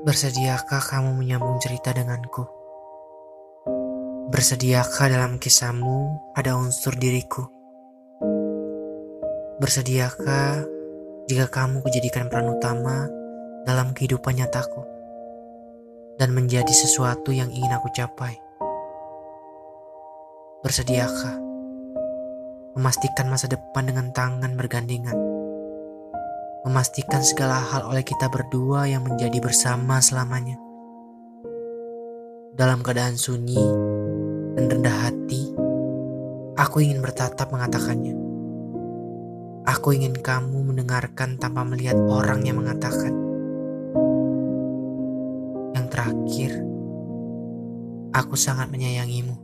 Bersediakah kamu menyambung cerita denganku? Bersediakah dalam kisahmu ada unsur diriku? Bersediakah jika kamu kujadikan peran utama dalam kehidupan nyataku dan menjadi sesuatu yang ingin aku capai? Bersediakah memastikan masa depan dengan tangan bergandengan? Memastikan segala hal oleh kita berdua yang menjadi bersama selamanya. Dalam keadaan sunyi dan rendah hati, aku ingin bertatap mengatakannya. Aku ingin kamu mendengarkan tanpa melihat orang yang mengatakan. Yang terakhir, aku sangat menyayangimu.